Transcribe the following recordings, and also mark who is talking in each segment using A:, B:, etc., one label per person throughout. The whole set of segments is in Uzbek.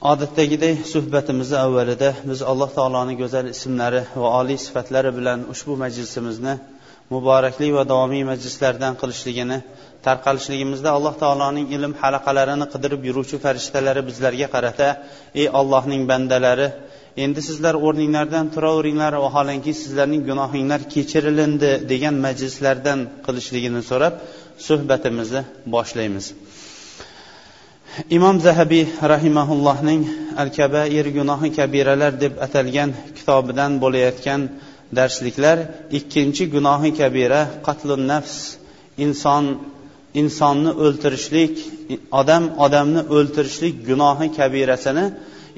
A: Odatdagidek suhbatimizni avvalida biz alloh taoloning go'zal ismlari va oliy sifatlari bilan ushbu majlisimizni muborakli va davomiy majlislardan qilishligini tarqalishligimizda alloh taoloning ilm halaqalarini qidirib yuruvchi farishtalari bizlarga qarata ey ollohning bandalari endi sizlar o'rninglardan turaveringlar vaholanki sizlarning gunohinglar kechirilindi degan majlislardan qilishligini so'rab suhbatimizni boshlaymiz. Imom zahabiy rahimaullohning al kabair gunohi kabiralar deb atalgan kitobidan bo'layotgan darsliklar ikkinchi gunohi kabira qatlun nafs inson insonni o'ltirishlik odam odamni o'ltirishlik gunohi kabirasini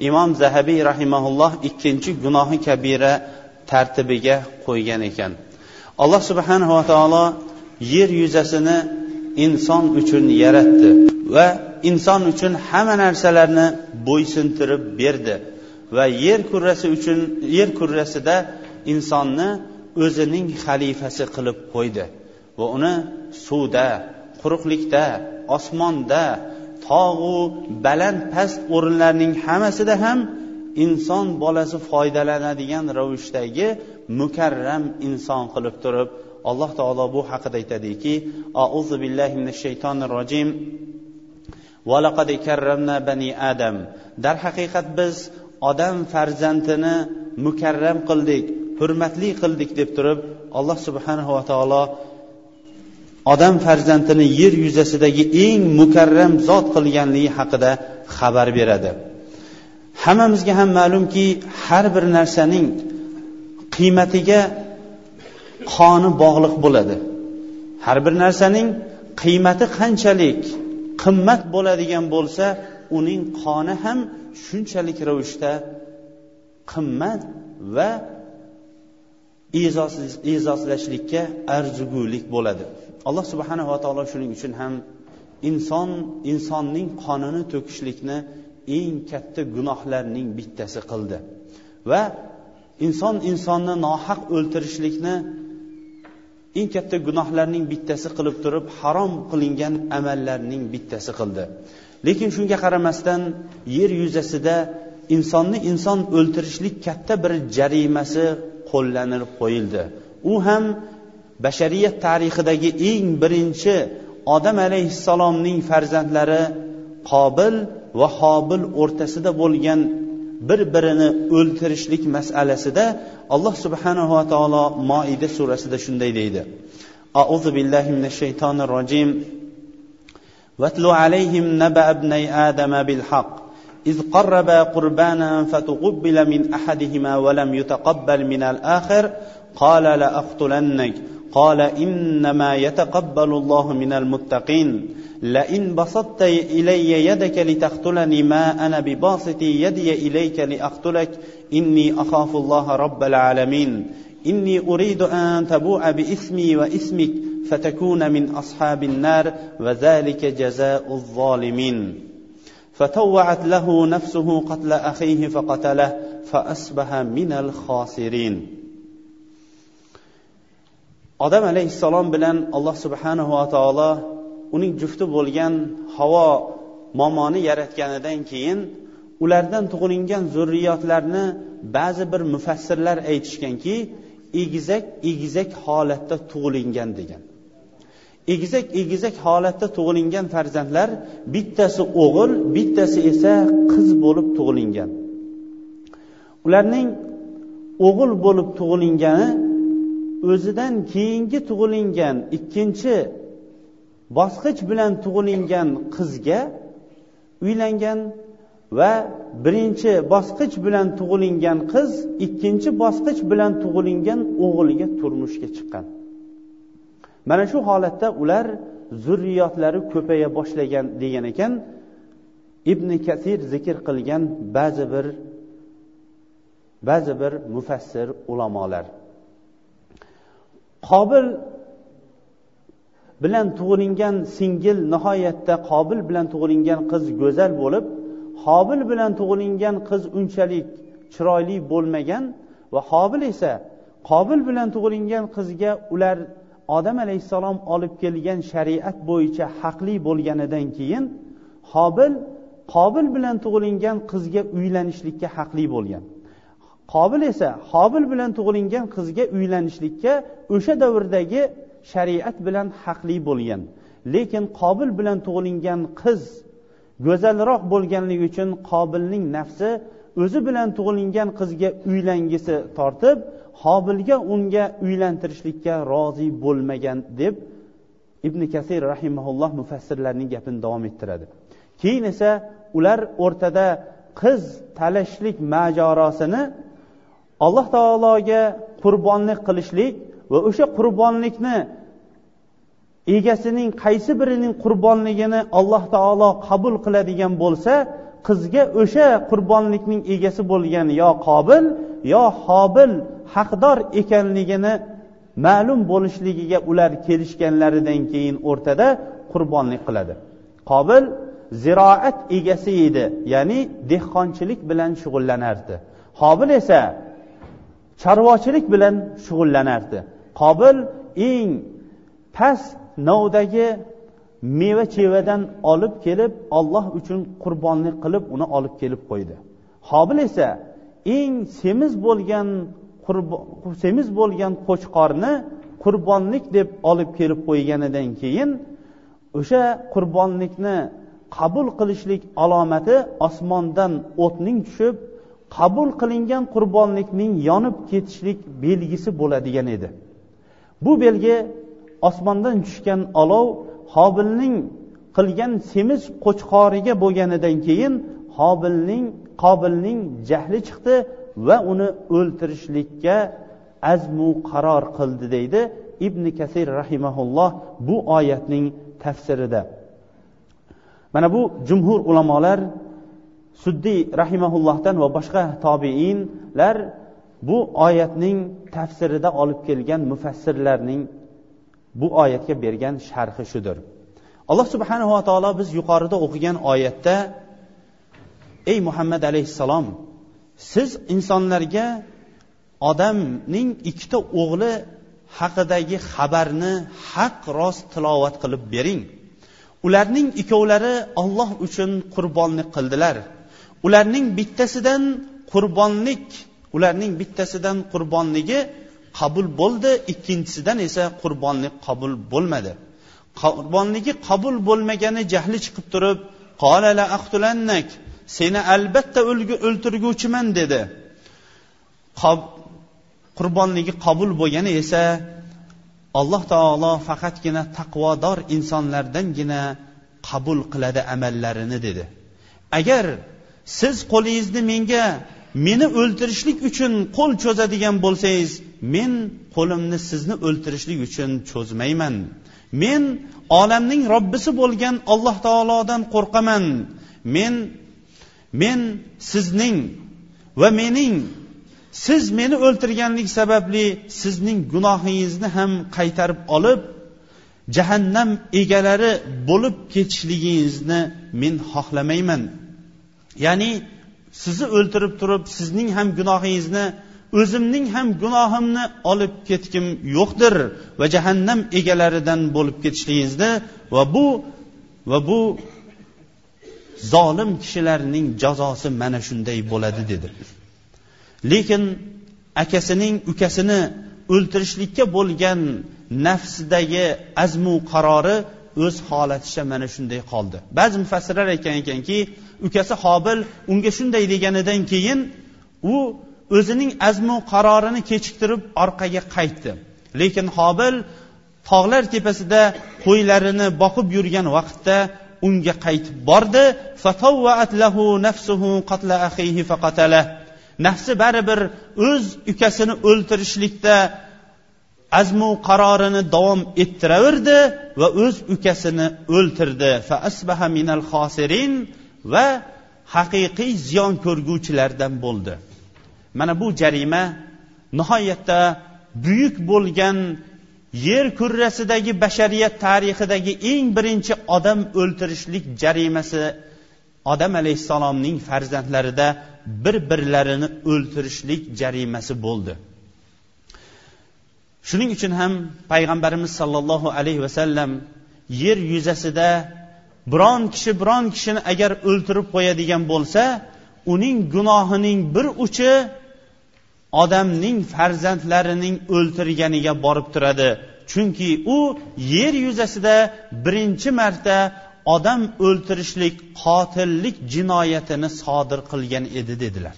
A: imom zahabiy rahimaulloh ikkinchi gunohi kabira tartibiga qo'ygan ekan. Alloh subhanava taolo yer yuzasini inson uchun yaratdi va inson uchun hamma narsalarni bo'ysuntirib berdi. Va yer kurrasi uchun yer kurrasida insonni o'zining xalifasi qilib qo'ydi. Va uni suvda quruqlikda osmonda tog'u baland past o'rinlarning hammasida ham inson bolasi foydalanadigan ravishdagi mukarram inson qilib turib alloh taolo bu haqida aytadiki auzu billahi minash shaytonir rojim. Adam darhaqiqat biz odam farzandini mukarram qildik hurmatli qildik deb turib alloh subhanahu va taolo odam farzandini yer yuzasidagi eng mukarram zot qilganligi haqida xabar beradi. Hammamizga ham ma'lumki har bir narsaning qiymatiga qoni bog'liq bo'ladi. Har bir narsaning qiymati qanchalik qimmat bo'ladigan bo'lsa uning qoni ham shunchalik ravishda qimmat va e'zozlashlikka arzigulik bo'ladi. Alloh subhanava taolo shuning uchun ham inson insonning qonini to'kishlikni eng katta gunohlarning bittasi qildi. Va inson insonni nohaq o'ltirishlikni eng katta gunohlarning bittasi qilib turib harom qilingan amallarning bittasi qildi. Lekin shunga qaramasdan yer yuzasida insonni inson o'ltirishlik katta bir jarimasi qo'llanib qo'yildi. U ham bashariyat tarixidagi eng birinchi odam alayhissalomning farzandlari qobil va hobil o'rtasida bo'lgan bir birini o'ltirishlik masalasida alloh subhanahu va taolo moida surasida shunday deydi أعوذ بالله من الشيطان الرجيم واتل عليهم نبأ ابني آدم بالحق إذ قربا قربانا فتقبل من أحدهما ولم يتقبل من الآخر قال لأقتلنك قال إنما يتقبل الله من المتقين. لئن بسطت إلي يدك لتقتلني ما أنا بباسط يدي إليك لأقتلك إني أخاف الله رب العالمين. إني أريد أن تبوء بإثمي وإثمك فتكون من أصحاب النار وذلك جزاء الظالمين. فطوعت له نفسه قتل أخيه فقتله فأصبح من الخاسرين odam alayhissalom bilan alloh subhanahu va taolo uning jufti bo'lgan havo momoni yaratganidan keyin ulardan tug'ilingan zurriyotlarni ba'zi bir mufassirlar aytishganki egizak egizak holatda tug'ilingan degan egizak egizak holatda tug'ilingan farzandlar bittasi o'g'il bittasi esa qiz bo'lib tug'ilingan. Ularning o'g'il bo'lib tug'ilingani o'zidan keyingi tug'ilingan ikkinchi bosqich bilan tug'ilingan qizga uylangan va birinchi bosqich bilan tug'ilingan qiz ikkinchi bosqich bilan tug'ilingan o'g'ilga turmushga chiqqan. Mana shu holatda ular zurriyotlari ko'paya boshlagan degan ekan ibn kasir zikr qilgan ba'zi bir ba'zi bir mufassir ulamolar. Qobil bilan tug'ilingan singil nihoyatda qobil bilan tug'ilingan qiz go'zal bo'lib hobil bilan tug'ilingan qiz unchalik chiroyli bo'lmagan va hobil esa qobil bilan tug'ilingan qizga ular odam alayhissalom olib kelgan shariat bo'yicha haqli bo'lganidan keyin hobil qobil bilan tug'ilingan qizga uylanishlikka haqli bo'lgan. Qobil esa hobil bilan tug'ilingan qizga uylanishlikka o'sha davrdagi shariat bilan haqli bo'lgan. Lekin qobil bilan tug'ilingan qiz go'zalroq bo'lganligi uchun qobilning nafsi o'zi bilan tug'ilingan qizga uylangisi tortib hobilga unga uylantirishlikka rozi bo'lmagan deb ibn kasir rahimaulloh mufassirlarning gapini davom ettiradi. Keyin esa ular o'rtada qiz talashlik majorosini alloh taologa qurbonlik qilishlik va o'sha qurbonlikni egasining qaysi birining qurbonligini alloh taolo qabul qiladigan bo'lsa qizga o'sha qurbonlikning egasi bo'lgan yo qobil yo hobil haqdor ekanligini ma'lum bo'lishligiga ular kelishganlaridan keyin o'rtada qurbonlik qiladi. Qobil ziroat egasi edi ya'ni dehqonchilik bilan shug'ullanardi. Hobil esa chorvachilik bilan shug'ullanardi. Qobil eng past novdagi meva chevadan olib kelib olloh uchun qurbonlik qilib uni olib kelib qo'ydi. Hobil esa eng semiz bo'lgan semiz bo'lgan qo'chqorni qurbonlik deb olib kelib qo'yganidan keyin o'sha qurbonlikni qabul qilishlik alomati osmondan o'tning tushib qabul qilingan qurbonlikning yonib ketishlik belgisi bo'ladigan edi. Bu belgi osmondan tushgan olov hobilning qilgan semiz qo'chqoriga bo'lganidan keyin hobilning qobilning jahli chiqdi va uni o'ltirishlikka azmu qaror qildi deydi ibn kasir rahimaulloh bu oyatning tafsirida. Mana bu jumhur ulamolar suddiy rahimaullohdan va boshqa tobeinlar bu oyatning tafsirida olib kelgan mufassirlarning bu oyatga bergan sharhi shudir. Alloh subhanava taolo biz yuqorida o'qigan oyatda ey muhammad alayhissalom siz insonlarga odamning ikkita o'g'li haqidagi xabarni haq rost tilovat qilib bering. Ularning ikkovlari olloh uchun qurbonlik qildilar. Ularning bittasidan qurbonlik ularning bittasidan qurbonligi qabul bo'ldi ikkinchisidan esa qurbonlik qabul bo'lmadi. Qurbonligi qabul bo'lmagani jahli chiqib turib seni albatta o'ltirguvchiman dedi. Qurbonligi qabul bo'lgani esa alloh taolo faqatgina taqvodor insonlardangina qabul qiladi amallarini dedi. Agar siz qo'lingizni menga meni o'ltirishlik uchun qo'l cho'zadigan bo'lsangiz men qo'limni sizni o'ltirishlik uchun cho'zmayman. Men olamning robbisi bo'lgan alloh taolodan qo'rqaman. Men men sizning va mening siz meni o'ltirganlik sababli sizning gunohingizni ham qaytarib olib jahannam egalari bo'lib ketishligingizni men xohlamayman. Ya'ni sizni o'ltirib turib sizning ham gunohingizni o'zimning ham gunohimni olib ketgim yo'qdir va jahannam egalaridan bo'lib ketishligingizni va bu va bu zolim kishilarning jazosi mana shunday bo'ladi dedi. Lekin akasining ukasini o'ltirishlikka bo'lgan nafsidagi azmu qarori o'z holaticha mana shunday qoldi. Ba'zi mufassirlar aytgan ekanki ukasi hobil unga shunday deganidan keyin u o'zining azmu qarorini kechiktirib orqaga qaytdi. Lekin hobil tog'lar tepasida qo'ylarini boqib yurgan vaqtda unga qaytib bordi. Nafsi baribir o'z ukasini o'ltirishlikda azmu qarorini davom ettiraverdi va o'z ukasini o'ltirdi. Va haqiqiy ziyon ko'rguvchilardan bo'ldi. Mana bu jarima nihoyatda buyuk bo'lgan yer kurrasidagi bashariyat tarixidagi eng birinchi odam o'ltirishlik jarimasi odam alayhissalomning farzandlarida bir birlarini o'ltirishlik jarimasi bo'ldi. Shuning uchun ham payg'ambarimiz sollallohu alayhi vasallam yer yuzasida biron kishi biron kishini agar o'ltirib qo'yadigan bo'lsa uning gunohining bir uchi odamning farzandlarining o'ltirganiga borib turadi. Chunki u yer yuzasida birinchi marta odam o'ltirishlik qotillik jinoyatini sodir qilgan edi dedilar.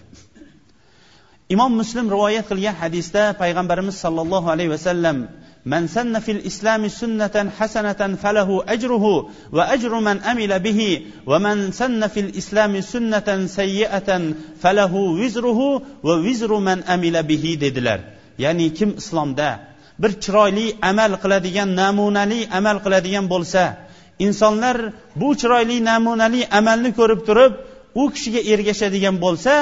A: Imom muslim rivoyat qilgan hadisda payg'ambarimiz sollallohu alayhi vasallam من سن في الإسلام سنة حسنة فله أجره وأجر من أمل به ومن سن في الإسلام سنة سيئة فله وزره ووزر من أمل به dedilar ya'ni kim islomda bir chiroyli amal qiladigan namunali amal qiladigan bo'lsa insonlar bu chiroyli namunali amalni ko'rib turib u kishiga ergashadigan bo'lsa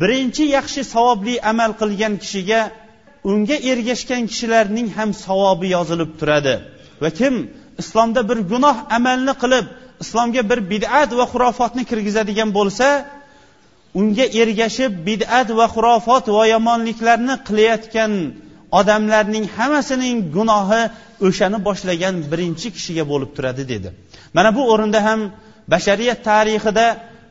A: birinchi yaxshi savobli amal qilgan kishiga unga ergashgan kishilarning ham savobi yozilib turadi. Va kim islomda bir gunoh amalni qilib islomga bir bid'at va xurofotni kirgizadigan bo'lsa unga ergashib bid'at va xurofot va yomonliklarni qilayotgan odamlarning hammasining gunohi o'shani boshlagan birinchi kishiga bo'lib turadi dedi. Mana bu o'rinda ham bashariyat tarixida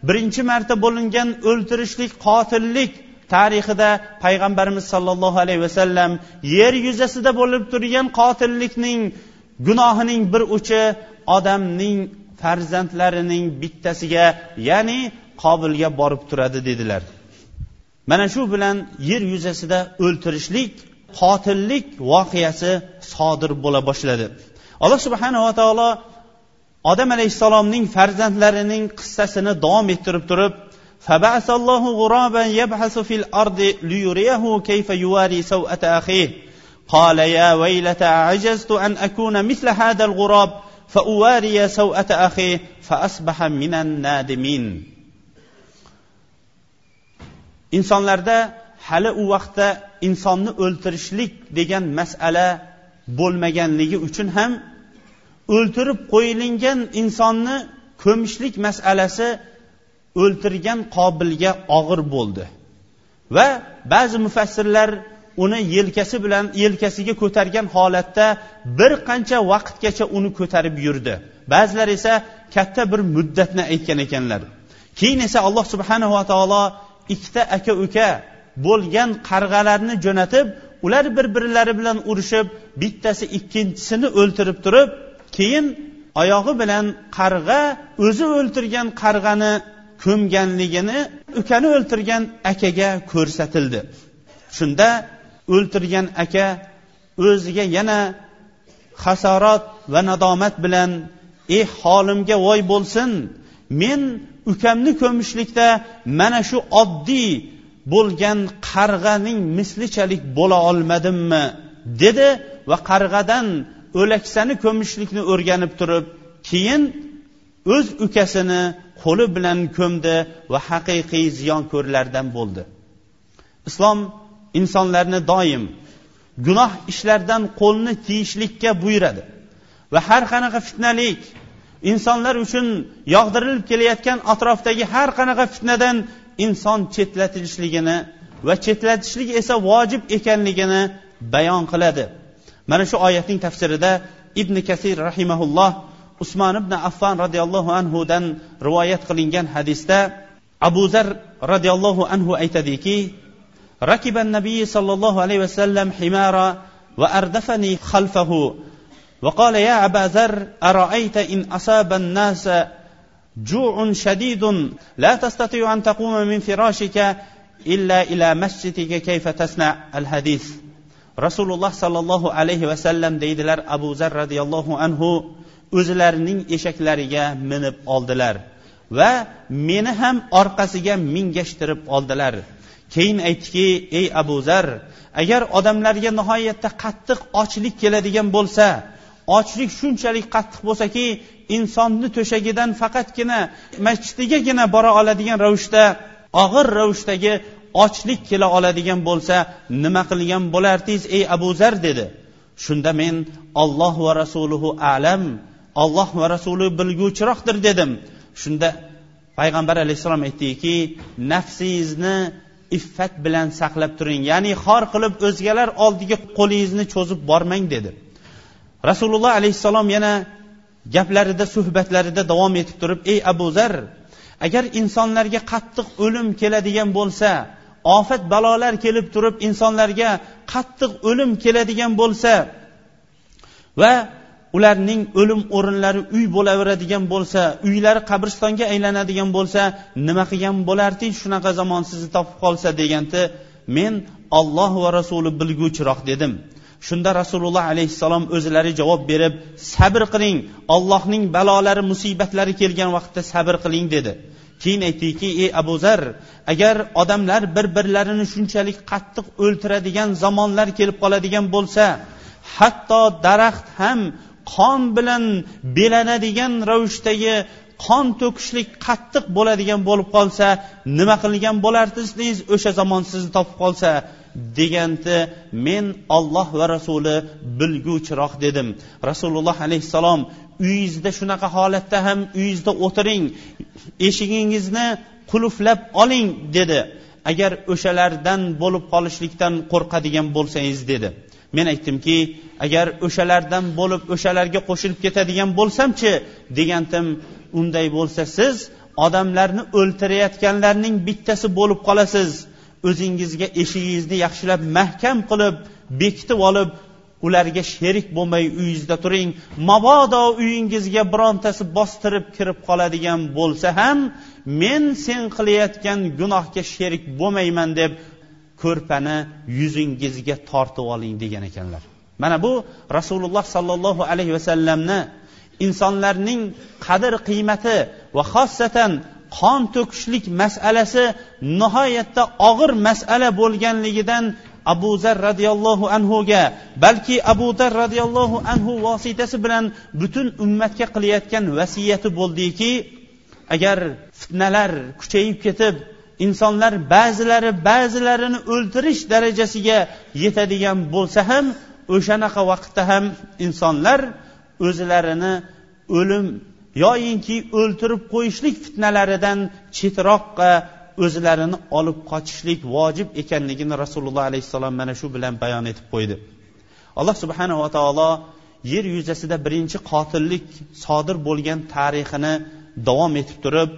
A: birinchi marta bo'lingan o'ltirishlik qotillik tarixida payg'ambarimiz sollallohu alayhi vasallam yer yuzasida bo'lib turgan qotillikning gunohining bir uchi odamning farzandlarining bittasiga ya'ni qobilga borib turadi dedilar. Mana shu bilan yer yuzasida o'ltirishlik qotillik voqeasi sodir bo'la boshladi. Alloh subhanava taolo odam alayhissalomning farzandlarining qissasini davom ettirib turib فبعث الله غرابا يبحث في الارض ليريه كيف يواري سوءه اخيه قال يا ويلتى عجزت ان اكون مثل هذا الغراب فاواري سوءه اخيه فاصبح من النادمين insonlarda hali u vaqtda insonni o'ltirishlik degan masala bo'lmaganligi uchun ham o'ltirib qo'yilingan insonni ko'mishlik masalasi o'ltirgan qobilga og'ir bo'ldi. Va ba'zi mufassirlar uni yelkasi bilan yelkasiga ko'targan holatda bir qancha vaqtgacha uni ko'tarib yurdi. Ba'zilar esa katta bir muddatni aytgan ekanlar. Keyin esa alloh subhanava taolo ikkita aka uka bo'lgan qarg'alarni jo'natib ular bir birlari bilan urushib bittasi ikkinchisini o'ltirib turib keyin oyog'i bilan qarg'a o'zi o'ltirgan qarg'ani ko'mganligini ukani o'ltirgan akaga ko'rsatildi. Shunda o'ltirgan aka o'ziga yana hasorat va nadomat bilan ey holimga voy bo'lsin men ukamni ko'mishlikda mana shu oddiy bo'lgan qarg'aning mislichalik bo'la olmadimmi? dedi va qarg'adan o'laksani ko'mishlikni o'rganib turib keyin o'z ukasini qo'li bilan ko'mdi va haqiqiy ziyonko'rlardan bo'ldi. Islom insonlarni doim gunoh ishlardan qo'lni tiyishlikka buyuradi va har qanaqa fitnalik insonlar uchun yog'dirilib kelayotgan atrofdagi har qanaqa fitnadan inson chetlatilishligini va chetlatishlik esa vojib ekanligini bayon qiladi. Mana shu oyatning tafsirida ibn kasir rahimaulloh usmon ibn affon roziyallohu anhudan rivoyat qilingan hadisda abu zar roziyallohu anhu aytadiki ركب النبي صلى الله عليه وسلم حمارا وأردفني خلفه وقال يا أبا ذر أرأيت إن أصاب الناس جوع شديد لا تستطيع أن تقوم من فراشك إلا إلى مسجدك كيف تصنع الحديث رسول الله صلى الله عليه وسلم deydilar abu zar roziyallohu anhu o'zlarining eshaklariga minib oldilar va meni ham orqasiga mingashtirib oldilar. Keyin aytdiki ey abu zar agar odamlarga nihoyatda qattiq ochlik keladigan bo'lsa ochlik shunchalik qattiq bo'lsaki insonni to'shagidan faqatgina masjidigagina bora oladigan ravishda og'ir ravishdagi ochlik kela oladigan bo'lsa nima qilgan bo'lardingiz ey abu zar? dedi. Shunda men olloh va rasuluhu alam olloh va rasuli bilguvchiroqdir dedim. Shunda payg'ambar alayhissalom aytdiki nafsingizni iffat bilan saqlab turing ya'ni xor qilib o'zgalar oldiga qo'lingizni cho'zib bormang dedi. Rasululloh alayhissalom yana gaplarida suhbatlarida davom etib turib ey abu zar agar insonlarga qattiq o'lim keladigan bo'lsa ofat balolar kelib turib insonlarga qattiq o'lim keladigan bo'lsa va ularning o'lim o'rinlari uy bo'laveradigan bo'lsa uylari qabristonga aylanadigan bo'lsa nima qilgan bo'larding shunaqa zamon sizni topib qolsa deganda men olloh va rasuli bilguvchiroq dedim. Shunda rasululloh alayhissalom o'zlari javob berib sabr qiling ollohning balolari musibatlari kelgan vaqtda sabr qiling dedi. Keyin aytdiki ey abu zar agar odamlar bir birlarini shunchalik qattiq o'ltiradigan zamonlar kelib qoladigan bo'lsa hatto daraxt ham qon bilan belanadigan ravishdagi qon to'kishlik qattiq bo'ladigan bo'lib qolsa nima qilgan bo'lardingiz o'sha zamon sizni topib qolsa degandi men olloh va rasuli bilguvchiroq dedim. Rasululloh alayhissalom uyingizda shunaqa holatda ham uyingizda o'tiring eshigingizni qulflab oling dedi. Agar o'shalardan bo'lib qolishlikdan qo'rqadigan bo'lsangiz dedi. Men aytdimki agar o'shalardan bo'lib o'shalarga qo'shilib ketadigan bo'lsamchi degandim unday bo'lsa siz odamlarni o'ltirayotganlarning bittasi bo'lib qolasiz. O'zingizga eshigingizni yaxshilab mahkam qilib bekitib olib ularga sherik bo'lmay uyingizda turing. Mabodo uyingizga birontasi bostirib kirib qoladigan bo'lsa ham men sen qilayotgan gunohga sherik bo'lmayman deb ko'rpani yuzingizga tortib oling degan ekanlar. Mana bu rasululloh sollallohu alayhi vasallamni insonlarning qadr qiymati va xossatan qon to'kishlik masalasi nihoyatda og'ir masala bo'lganligidan abu zar roziyallohu anhuga balki abu zar roziyallohu anhu vositasi bilan butun ummatga qilayotgan vasiyati bo'ldiki agar fitnalar kuchayib ketib insonlar ba'zilari ba'zilarini o'ltirish darajasiga yetadigan bo'lsa ham o'shanaqa vaqtda ham insonlar o'zlarini o'lim yoyinki o'ltirib qo'yishlik fitnalaridan chetroqqa o'zlarini olib qochishlik vojib ekanligini rasululloh alayhissalom mana shu bilan bayon etib qo'ydi. Alloh subhanava taolo yer yuzasida birinchi qotillik sodir bo'lgan tarixini davom etib turib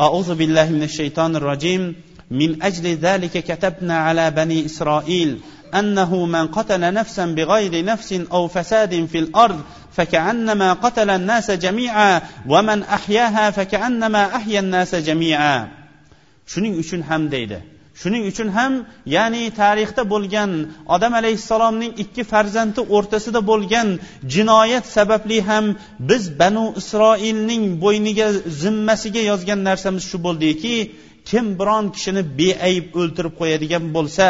A: أعوذ بالله من الشيطان الرجيم من أجل ذلك كتبنا على بني إسرائيل أنه من قتل نفسا بغير نفس أو فساد في الأرض فكأنما قتل الناس جميعا ومن أحياها فكأنما أحيا الناس جميعا shuning uchun ham deydi Shuning uchun ham ya'ni tarixda bo'lgan odam alayhissalomning ikki farzandi o'rtasida bo'lgan jinoyat sababli ham biz banu isroilning bo'yniga zimmasiga yozgan narsamiz shu bo'ldiki kim biron kishini beayb o'ltirib qo'yadigan bo'lsa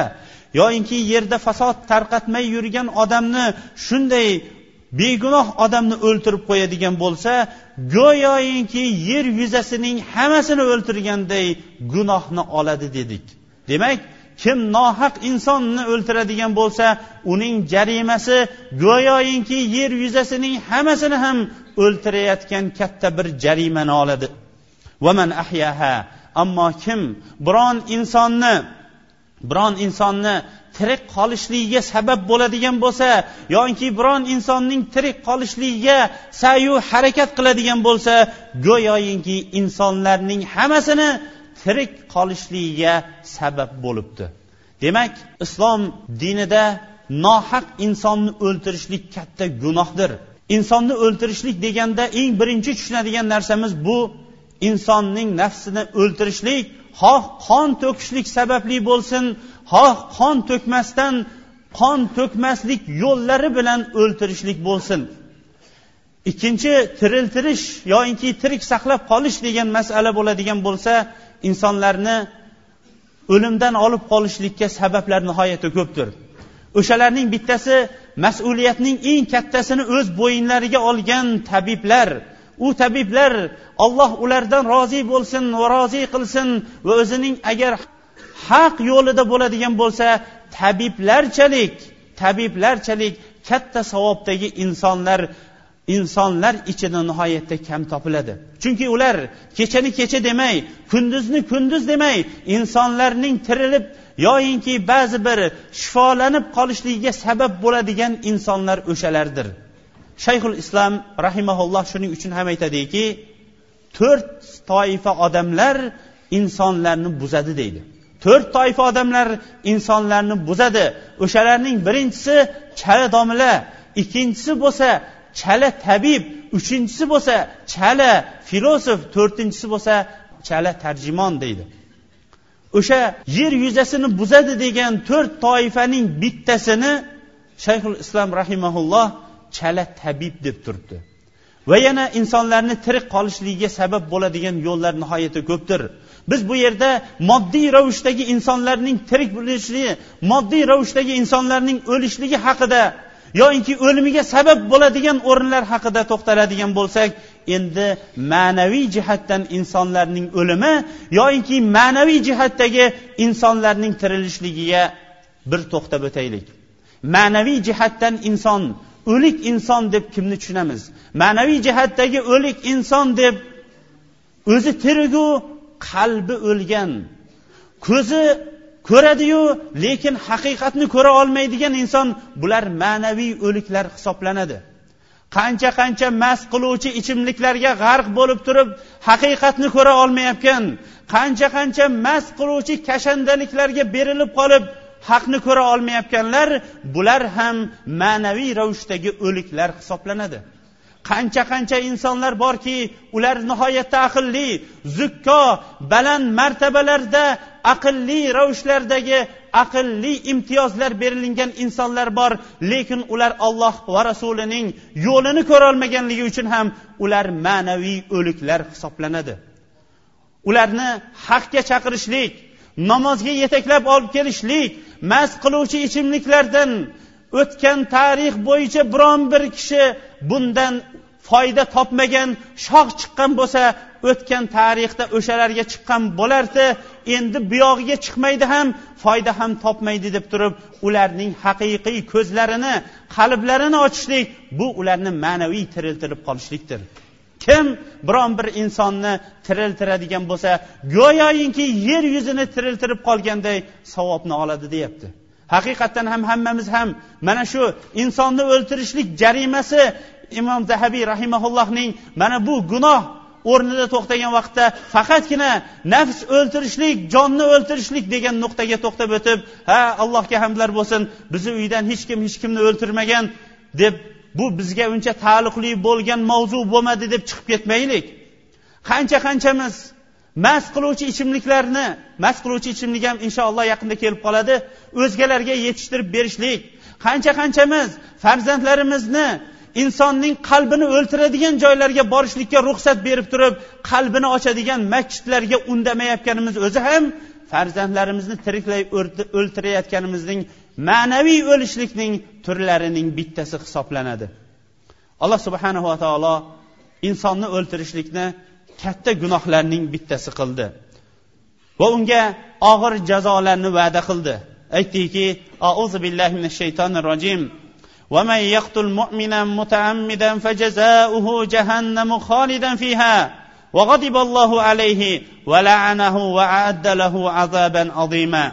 A: yoyinki yerda fasod tarqatmay yurgan odamni shunday begunoh odamni o'ltirib qo'yadigan bo'lsa go'yoyinki yer yuzasining hammasini o'ltirganday gunohni oladi dedik. Demak kim nohaq insonni o'ltiradigan bo'lsa uning jarimasi go'yoyinki yer yuzasining hammasini ham o'ltirayotgan katta bir jarimani oladi vaman ahyaha ammo kim biron insonni biron insonni tirik qolishligiga sabab bo'ladigan bo'lsa yoki biron insonning tirik qolishligiga sayu harakat qiladigan bo'lsa go'yoyinki insonlarning hammasini tirik qolishligiga sabab bo'libdi. Demak islom dinida nohaq insonni o'ltirishlik katta gunohdir. Insonni o'ltirishlik deganda eng birinchi tushunadigan narsamiz bu insonning nafsini o'ltirishlik xoh qon to'kishlik sababli bo'lsin xoh qon to'kmasdan qon to'kmaslik yo'llari bilan o'ltirishlik bo'lsin. Ikkinchi tiriltirish yoinki tirik saqlab qolish degan masala bo'ladigan bo'lsa insonlarni o'limdan olib qolishlikka sabablar nihoyatda ko'pdir. O'shalarning bittasi mas'uliyatning eng kattasini o'z bo'yinlariga olgan tabiblar. U tabiblar olloh ulardan rozi bo'lsin va rozi qilsin va o'zining agar haq yo'lida bo'ladigan bo'lsa tabiblarchalik tabiblarchalik katta savobdagi insonlar insonlar ichida nihoyatda kam topiladi. Chunki ular kechani kecha demay kunduzni kunduz demay insonlarning tirilib yoyinki ba'zi bir shifolanib qolishligiga sabab bo'ladigan insonlar o'shalardir. Shayxul islom rahimaulloh shuning uchun ham aytadiki to'rt toifa odamlar insonlarni buzadi deydi. To'rt toifa odamlar insonlarni buzadi. O'shalarning birinchisi chala domla ikkinchisi bo'lsa chala tabib uchinchisi bo'lsa chala filosof to'rtinchisi bo'lsa chala tarjimon deydi. O'sha yer yuzasini buzadi degan to'rt toifaning bittasini shayxul islom rahimaulloh chala tabib deb turibdi. Va yana insonlarni tirik qolishligiga sabab bo'ladigan yo'llar nihoyatda ko'pdir. Biz bu yerda moddiy ravishdagi insonlarning tirik bo'lishligi moddiy ravishdagi insonlarning o'lishligi haqida yoinki o'limiga sabab bo'ladigan o'rinlar haqida to'xtaladigan bo'lsak endi ma'naviy jihatdan insonlarning o'limi yoinki ma'naviy jihatdagi insonlarning tirilishligiga bir to'xtab o'taylik. Ma'naviy jihatdan inson o'lik inson deb kimni tushunamiz? Ma'naviy jihatdagi o'lik inson deb o'zi tirigu qalbi o'lgan ko'zi ko'radiyu lekin haqiqatni ko'ra olmaydigan inson bular ma'naviy o'liklar hisoblanadi. Qancha qancha mast qiluvchi ichimliklarga g'arq bo'lib turib haqiqatni ko'ra olmayotgan qancha qancha mast qiluvchi kashandaliklarga berilib qolib haqni ko'ra olmayotganlar bular ham ma'naviy ravishdagi o'liklar hisoblanadi. Qancha qancha insonlar borki ular nihoyatda aqlli zukko baland martabalarda aqlli ravishlardagi aqlli imtiyozlar berilingan insonlar bor. Lekin ular olloh va rasulining yo'lini ko'rolmaganligi uchun ham ular ma'naviy o'liklar hisoblanadi. Ularni haqga chaqirishlik namozga yetaklab olib kelishlik mast qiluvchi ichimliklardan o'tgan tarix bo'yicha biron bir kishi bundan foyda topmagan shoh chiqqan bo'lsa o'tgan tarixda o'shalarga chiqqan bo'lardi. Endi buyog'iga chiqmaydi ham foyda ham topmaydi deb turib ularning haqiqiy ko'zlarini qalblarini ochishlik bu ularni ma'naviy tiriltirib qolishlikdir. Kim biron bir insonni tiriltiradigan bo'lsa go'yoyinki yer yuzini tiriltirib qolganday savobni oladi deyapti. Haqiqatdan ham hammamiz ham mana shu insonni o'ltirishlik jarimasi imom zahabiy rahimaullohning mana bu gunoh o'rnida to'xtagan vaqtda faqatgina nafs o'ltirishlik jonni o'ltirishlik degan nuqtaga to'xtab o'tib ha allohga hamdlar bo'lsin bizni uydan hech kim hech kimni o'ltirmagan deb bu bizga uncha taalluqli bo'lgan mavzu bo'lmadi deb chiqib ketmaylik. Qancha qanchamiz mast qiluvchi ichimliklarni mast qiluvchi ichimlik ham inshaalloh yaqinda kelib qoladi o'zgalarga yetishtirib berishlik. Qancha qanchamiz farzandlarimizni insonning qalbini o'ltiradigan joylarga borishlikka ruxsat berib turib qalbini ochadigan masjidlarga undamayotganimiz o'zi ham farzandlarimizni tiriklay o'ltirayotganimizning ma'naviy o'lishlikning turlarining bittasi hisoblanadi. Alloh subhanahu va taolo insonni o'ltirishlikni katta gunohlarning bittasi qildi va unga og'ir jazolarni va'da qildi. Aytdiki auzu billahi minash shaytonir rojim. ومن يقتل مؤمنا متعمدا فجزاؤه جهنم خالدا فيها وغضب الله عليه ولعنه وأعد له عذابا عظيما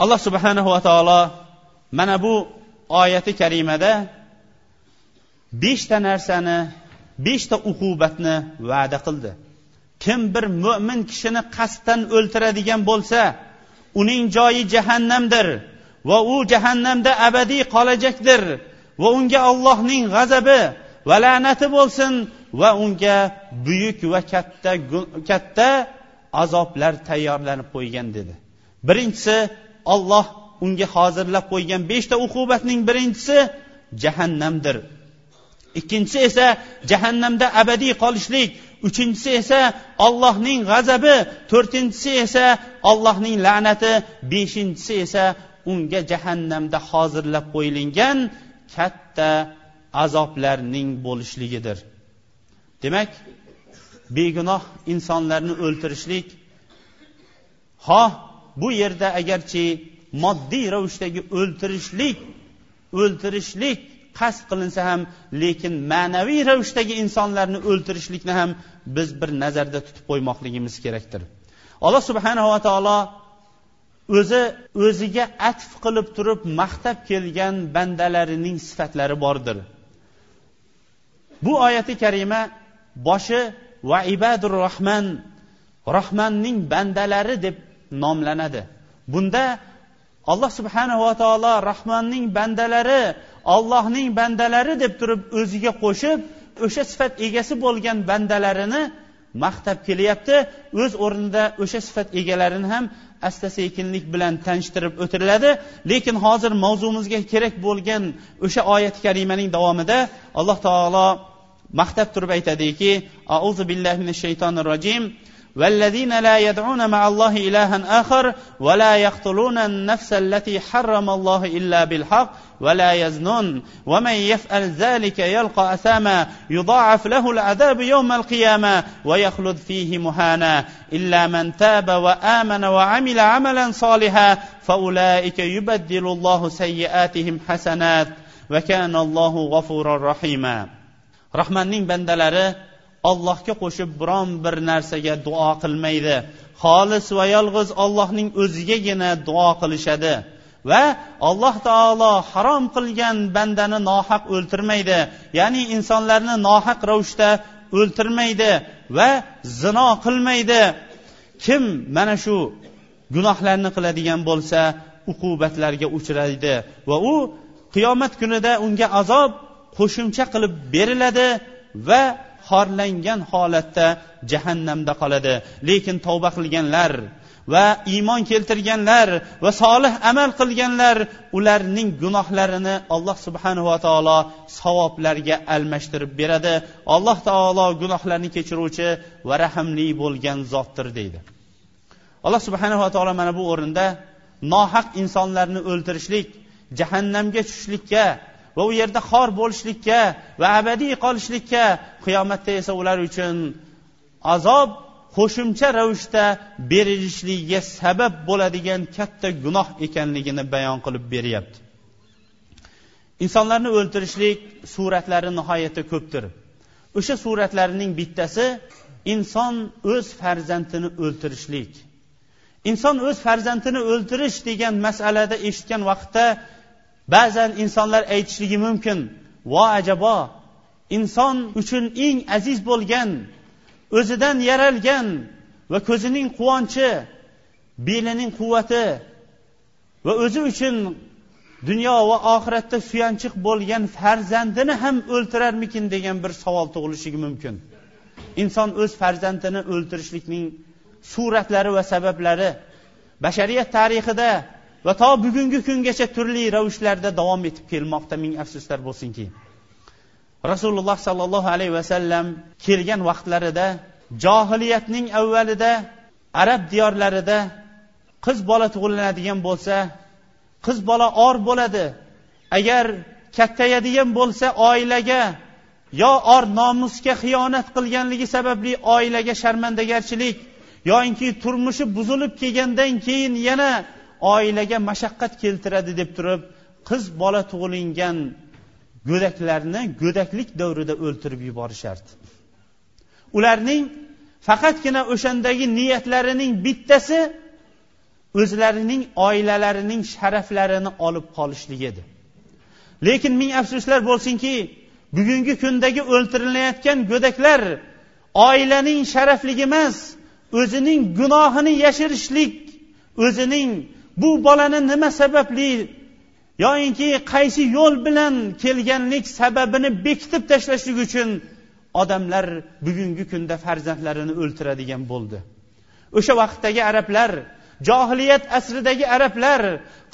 A: alloh subhanahu va taolo mana bu oyati karimada beshta narsani beshta uqubatni va'da qildi kim bir mo'min kishini qasddan o'ltiradigan bo'lsa uning joyi jahannamdir Va u jahannamda abadiy qolajakdir. Va unga allohning g'azabi va la'nati bo'lsin va unga buyuk va katta katta azoblar tayyorlanib qo'ygan dedi. Birinchisi olloh unga hozirlab qo'ygan beshta uqubatning birinchisi jahannamdir. Ikkinchisi esa jahannamda abadiy qolishlik. Uchinchisi esa ollohning g'azabi. To'rtinchisi esa ollohning la'nati. Beshinchisi esa unga jahannamda hozirlab qo'yilgan katta azoblarning bo'lishligidir. Demak begunoh insonlarni o'ltirishlik ho bu yerda agarchi moddiy ravishdagi o'ltirishlik o'ltirishlik qasd qilinsa ham lekin ma'naviy ravishdagi insonlarni o'ltirishlikni ham biz bir nazarda tutib qo'ymoqligimiz kerakdir. Alloh subhanava taolo o'zi o'ziga atf qilib turib maqtab kelgan bandalarining sifatlari bordir. Bu oyati karima boshi va ibadur rohman rohmanning bandalari deb nomlanadi. Bunda alloh subhanava taolo rahmonning bandalari ollohning bandalari deb turib o'ziga qo'shib o'sha sifat egasi bo'lgan bandalarini maqtab kelyapti. O'z o'rnida o'sha sifat egalarini ham asta sekinlik bilan tanishtirib o'tiriladi lekin hozir mavzumizga kerak bo'lgan o'sha oyati karimaning davomida alloh taolo maqtab turib aytadiki auzu billahi minash shaytonir rojim والذين لا يدعون مع الله إلها آخر ولا يقتلون النفس التي حرم الله إلا بالحق ولا يزنون ومن يفعل ذلك يلقى أثاما يضاعف له العذاب يوم القيامة ويخلد فيه مهانا إلا من تاب وآمن وعمل عملا صالحا فأولئك يبدل الله سيئاتهم حسنات وكان الله غفورا رحيما رحمن بندلره ollohga qo'shib biron bir narsaga duo qilmaydi xolis va yolg'iz ollohning o'zigagina duo qilishadi Va alloh taolo harom qilgan bandani nohaq o'ltirmaydi. Ya'ni insonlarni nohaq ravishda o'ltirmaydi va zino qilmaydi. Kim mana shu gunohlarni qiladigan bo'lsa uqubatlarga uchraydi va u qiyomat kunida unga azob qo'shimcha qilib beriladi va xorlangan holatda jahannamda qoladi. Lekin tavba qilganlar va iymon keltirganlar va solih amal qilganlar ularning gunohlarini alloh subhanava taolo savoblarga almashtirib beradi. Alloh taolo gunohlarni kechiruvchi va rahmli bo'lgan zotdir deydi. Alloh subhanava taolo mana bu o'rinda nohaq insonlarni o'ltirishlik jahannamga tushishlikka va u yerda xor bo'lishlikka va abadiy qolishlikka qiyomatda esa ular uchun azob qo'shimcha ravishda berilishligiga sabab bo'ladigan katta gunoh ekanligini bayon qilib beryapti. Insonlarni o'ltirishlik suratlari nihoyatda ko'pdir. O'sha suratlarning bittasi inson o'z farzandini o'ltirishlik. Inson o'z farzandini o'ltirish degan masalada eshitgan vaqtda ba'zan insonlar aytishligi mumkin vo ajabo inson uchun eng aziz bo'lgan o'zidan yaralgan va ko'zining quvonchi belining quvvati va o'zi uchun dunyo va oxiratda suyanchiq bo'lgan farzandini ham o'ltirarmikin degan bir savol tug'ilishligi mumkin. Inson o'z farzandini o'ltirishlikning suratlari va sabablari bashariyat tarixida va to bugungi kungacha turli ravishlarda davom etib kelmoqda ming afsuslar bo'lsinki. Rasululloh sollallohu alayhi vasallam kelgan vaqtlarida johiliyatning avvalida arab diyorlarida qiz bola tug'iladigan bo'lsa qiz bola or bo'ladi. Agar kattayadigan bo'lsa oilaga yo or nomusga xiyonat qilganligi sababli oilaga sharmandagarchilik yoinki turmushi buzilib kelgandan keyin yana oilaga mashaqqat keltiradi deb turib qiz bola tug'ilingan go'daklarni go'daklik davrida o'ltirib yuborishardi ularning faqatgina o'shandagi niyatlarining bittasi o'zlarining oilalarining sharaflarini olib qolishlik edi. Lekin ming afsuslar bo'lsinki bugungi kundagi o'ltirilayotgan go'daklar oilaning sharafligi emas o'zining gunohini yashirishlik o'zining bu bolani nima sababli yoyinki qaysi yo'l bilan kelganlik sababini bekitib tashlashlik uchun odamlar bugungi kunda farzandlarini o'ltiradigan bo'ldi. O'sha vaqtdagi arablar johiliyat asridagi arablar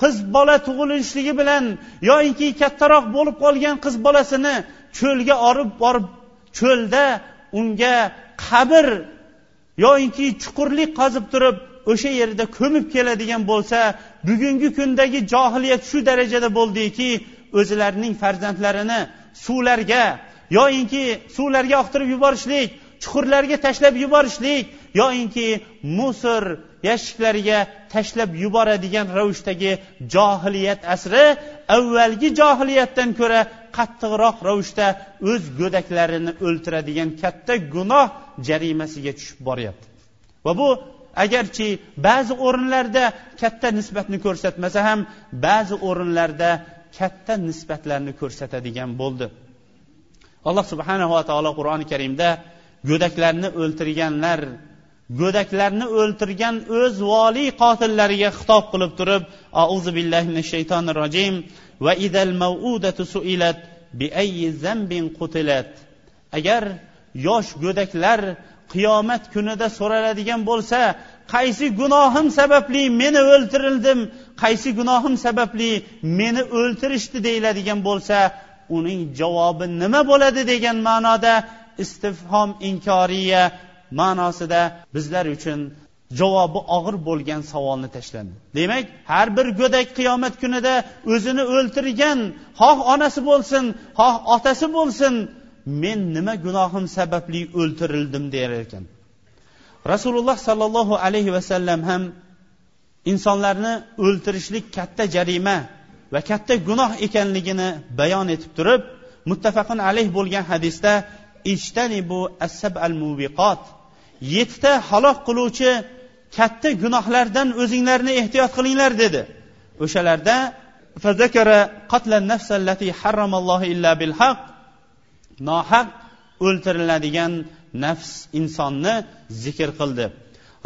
A: qiz bola tug'ilishligi bilan yoyinki kattaroq bo'lib qolgan qiz bolasini cho'lga olib borib cho'lda unga qabr yoyinki chuqurlik qazib turib o'sha yerda ko'mib keladigan bo'lsa bugungi kundagi johiliyat shu darajada bo'ldiki o'zlarining farzandlarini suvlarga yoyinki suvlarga oqtirib yuborishlik chuqurlarga tashlab yuborishlik yoyinki musor yashiklariga tashlab yuboradigan ravishdagi johiliyat asri avvalgi johiliyatdan ko'ra qattiqroq ravishda o'z go'daklarini o'ltiradigan katta gunoh jarimasiga tushib boryapti. Va bu agarchi ba'zi o'rinlarda katta nisbatni ko'rsatmasa ham ba'zi o'rinlarda katta nisbatlarni ko'rsatadigan bo'ldi. Alloh subhanava taolo qur'oni karimda go'daklarni o'ltirganlar go'daklarni o'ltirgan o'z voliy qotillariga xitob qilib turib auzu billahi minash shaytonir rojim va idal mavudatu suilat bi ayyi zambin qutilat. Agar yosh go'daklar qiyomat kunida so'raladigan bo'lsa qaysi gunohim sababli meni o'ltirildim qaysi gunohim sababli meni o'ltirishdi deyiladigan bo'lsa uning javobi nima bo'ladi degan ma'noda istifhom inkoriya ma'nosida bizlar uchun javobi og'ir bo'lgan savolni tashlandi. Demak har bir go'dak qiyomat kunida o'zini o'ltirgan xoh onasi bo'lsin xoh otasi bo'lsin men nima gunohim sababli o'ltirildim der ekan. Rasululloh sollallohu alayhi vasallam ham insonlarni o'ltirishlik katta jarima va katta gunoh ekanligini bayon etib turib muttafaqun alayh bo'lgan hadisda ishtanibu assab al mubiqot yettita halok qiluvchi katta gunohlardan o'zinglarni ehtiyot qilinglar dedi. O'shalarda nohaq o'ltiriladigan nafs insonni zikr qildi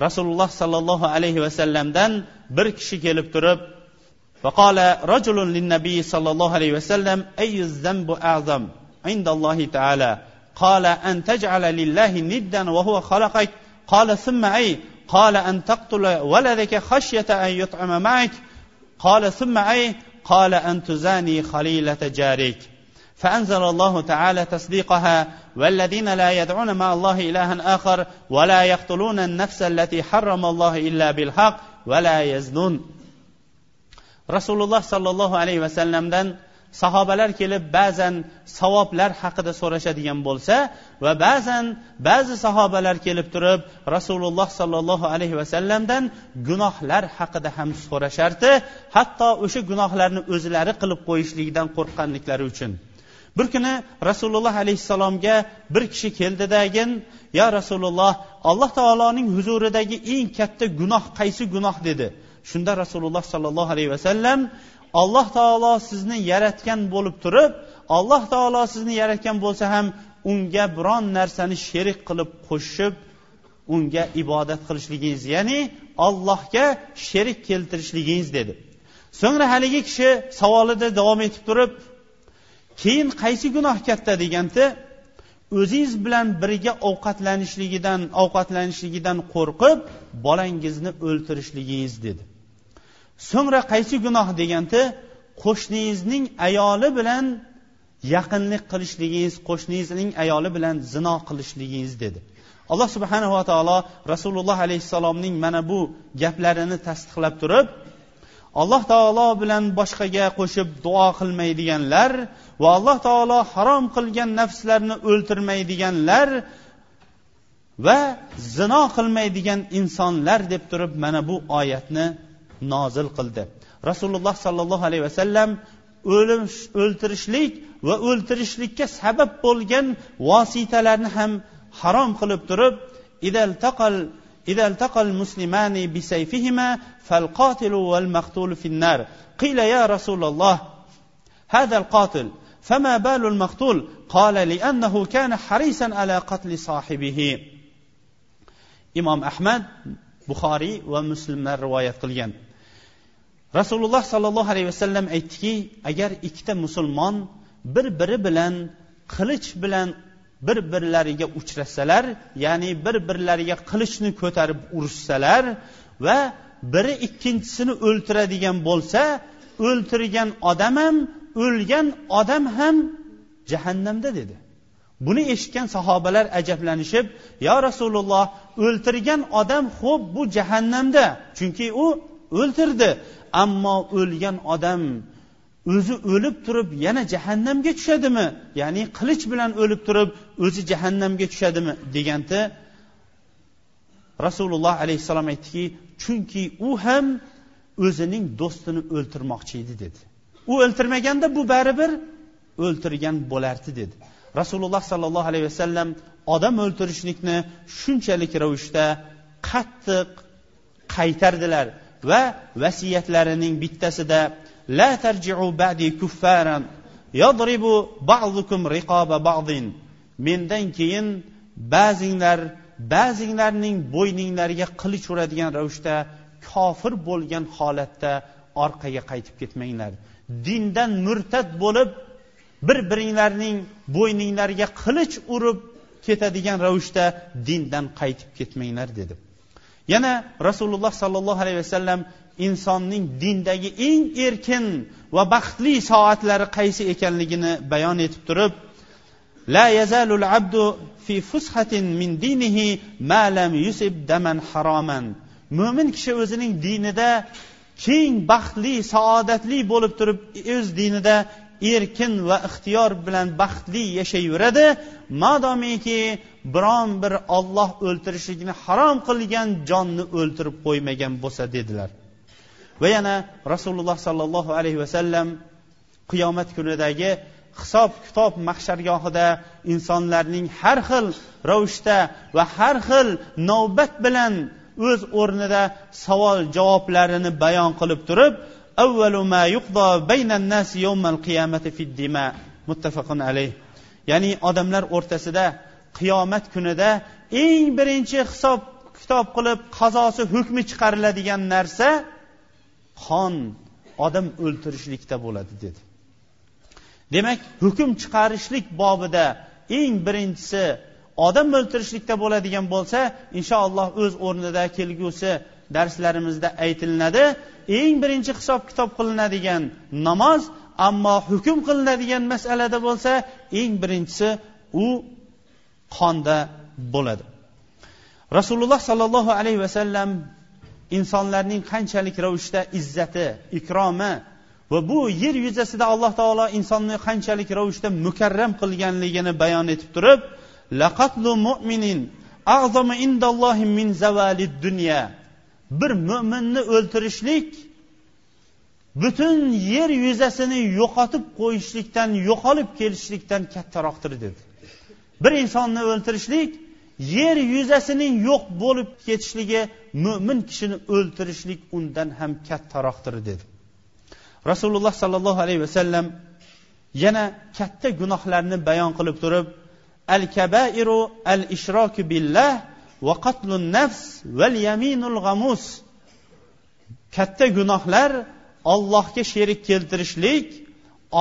A: rasululloh sollallohu alayhi vasallamdan bir kishi kelib turib فقال رجل للنبي صلى الله عليه وسلم أي الذنب أعظم عند الله تعالى قال أن تجعل لله ندا وهو خلقك قال ثم أي قال أن تقتل ولدك خشية أن يطعم معك قال ثم أي قال أن تزاني خليلة جارك فأنزل الله تعالى تصديقها والذين لا يدعون مع الله إلها آخر ولا يقتلون النفس التي حرم الله إلا بالحق ولا يزنون rasululloh sollallohu alayhi vasallamdan sahobalar kelib ba'zan savoblar haqida so'rashadigan bo'lsa va ba'zan ba'zi sahobalar kelib turib rasululloh sollallohu alayhi vasallamdan gunohlar haqida ham so'rashardi hatto o'sha gunohlarni o'zlari qilib qo'yishligidan qo'rqqanliklari uchun Bir kuni rasululloh alayhissalomga bir kishi keldidagin yo rasululloh alloh taoloning huzuridagi eng katta gunoh qaysi gunoh? dedi. Shunda rasululloh sollallohu alayhi vasallam alloh taolo sizni yaratgan bo'lib turib alloh taolo sizni yaratgan bo'lsa ham unga biron narsani sherik qilib qo'shib unga ibodat qilishligingiz ya'ni allohga sherik keltirishligingiz dedi. So'ngra haligi kishi savolida davom etib turib keyin qaysi gunoh katta deganda o'zingiz bilan birga ovqatlanishligidan ovqatlanishligidan qo'rqib bolangizni o'ltirishligingiz dedi. So'ngra qaysi gunoh deganda qo'shningizning ayoli bilan yaqinlik qilishligingiz qo'shningizning ayoli bilan zino qilishligingiz dedi. Alloh subhanava taolo rasululloh alayhissalomning mana bu gaplarini tasdiqlab turib alloh taolo bilan boshqaga qo'shib duo qilmaydiganlar va alloh taolo harom qilgan nafslarni o'ltirmaydiganlar va zino qilmaydigan insonlar deb turib mana bu oyatni nozil qildi. Rasululloh sollallohu alayhi vasallam o'lim o'ltirishlik va o'ltirishlikka sabab bo'lgan vositalarni ham harom qilib turib إذا التقى المسلمان بسيفهما فالقاتل والمقتول في النار. قيل يا رسول الله هذا القاتل فما بال المقتول؟ قال لأنه كان حريصا على قتل صاحبه. إمام أحمد بخاري ومسلم رواية قليا رسول الله صلى الله عليه وسلم أيتكي أجر إكتا مسلمان بر بر بلن قلش بلن bir birlariga uchrasalar ya'ni bir birlariga qilichni ko'tarib urushsalar va biri ikkinchisini o'ltiradigan bo'lsa o'ltirgan odam ham o'lgan odam ham jahannamda dedi. Buni eshitgan sahobalar ajablanishib yo rasululloh o'ltirgan odam xo'p bu jahannamda. Chunki u o'ltirdi ammo o'lgan odam o'zi o'lib turib yana jahannamga tushadimi? Ya'ni qilich bilan o'lib turib o'zi jahannamga tushadimi? deganda rasululloh alayhissalom aytdiki chunki u ham o'zining do'stini o'ltirmoqchi edi dedi. U o'ltirmaganda bu baribir o'ltirgan bo'lardi dedi. Rasululloh sollallohu alayhi vasallam odam o'ltirishlikni shunchalik ravishda qattiq qaytardilar va vasiyatlarining bittasida la tarjiu ba'di kuffaran yadribu ba'dukum riqoba ba'din mendan keyin ba'zinglar ba'zinglarning bo'yninglariga qilich uradigan ravishda kofir bo'lgan holatda orqaga qaytib ketmanglar dindan murtad bo'lib bir biringlarning bo'yninglariga qilich urib ketadigan ravishda dindan qaytib ketmanglar dedi yana rasululloh sollallohu alayhi vasallam insonning dindagi eng erkin va baxtli soatlari qaysi ekanligini bayon etib turib la yazalul abdu fi fushatin min dinihi ma lam yusib daman haroman mo'min kishi o'zining dinida keng baxtli saodatli bo'lib turib o'z dinida erkin va ixtiyor bilan baxtli yashayveradi. Madomiki biron bir olloh o'ltirishlikni harom qilgan jonni o'ltirib qo'ymagan bo'lsa dedilar. Va yana rasululloh sollallohu alayhi vasallam qiyomat kunidagi hisob kitob mahshargohida insonlarning har xil ravishda va har xil navbat bilan o'z o'rnida savol javoblarini bayon qilib turib muttafaqun alayh. Ya'ni odamlar o'rtasida qiyomat kunida eng birinchi hisob kitob qilib qazosi hukmi chiqariladigan narsa qon odam o'ltirishlikda bo'ladi dedi. Demak hukm chiqarishlik bobida eng birinchisi odam o'ltirishlikda bo'ladigan bo'lsa inshaalloh o'z o'rnida kelgusi darslarimizda aytilinadi. Eng birinchi hisob kitob qilinadigan namoz ammo hukm qilinadigan masalada bo'lsa eng birinchisi u qonda bo'ladi. Rasululloh sollallohu alayhi vasallam insonlarning qanchalik ravishda izzati ikromi va bu yer yuzasida alloh taolo insonni qanchalik ravishda mukarram qilganligini bayon etib turib laqatlu mu'minin indallohi min zavalid dunya. Bir mo'minni o'ltirishlik butun yer yuzasini yo'qotib qo'yishlikdan yo'qolib kelishlikdan kattaroqdir dedi. Bir insonni o'ltirishlik yer yuzasining yo'q bo'lib ketishligi mo'min kishini o'ltirishlik undan ham kattaroqdir dedi. Rasululloh sollallohu alayhi vasallam yana katta gunohlarni bayon qilib turib al kabairu al ishroku billah va qatlun nafs val yaminul g'amus katta gunohlar ollohga sherik keltirishlik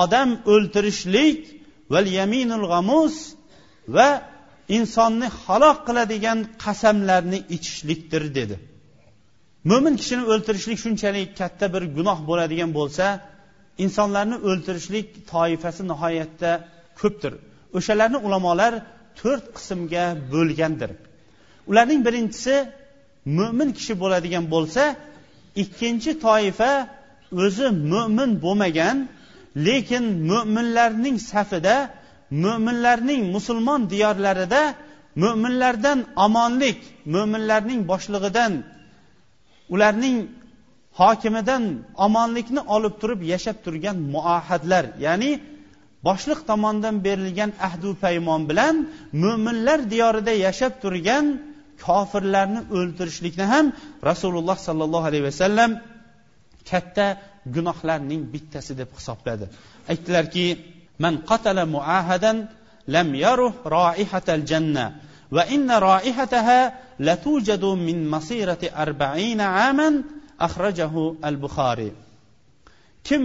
A: odam o'ltirishlik val yaminul g'amus va insonni halok qiladigan qasamlarni ichishlikdir dedi. Mo'min kishini o'ltirishlik shunchalik katta bir gunoh bo'ladigan bo'lsa insonlarni o'ltirishlik toifasi nihoyatda ko'pdir. O'shalarni ulamolar to'rt qismga bo'lgandir. Ularning birinchisi mo'min kishi bo'ladigan bo'lsa ikkinchi toifa o'zi mo'min bo'lmagan lekin mo'minlarning safida mo'minlarning musulmon diyorlarida mo'minlardan omonlik mo'minlarning boshlig'idan ularning hokimidan omonlikni olib turib yashab turgan muahadlar ya'ni boshliq tomonidan berilgan ahdu paymon bilan mo'minlar diyorida yashab turgan kofirlarni o'ldirishlikni ham rasululloh sollallohu alayhi vasallam katta gunohlarning bittasi deb hisobladi. Aytdilarki man qatala muahadan lam yaruh roihatal janna. Va inna raihataha latujadu min masirati arba'ina aman axrajahu al buxoriy kim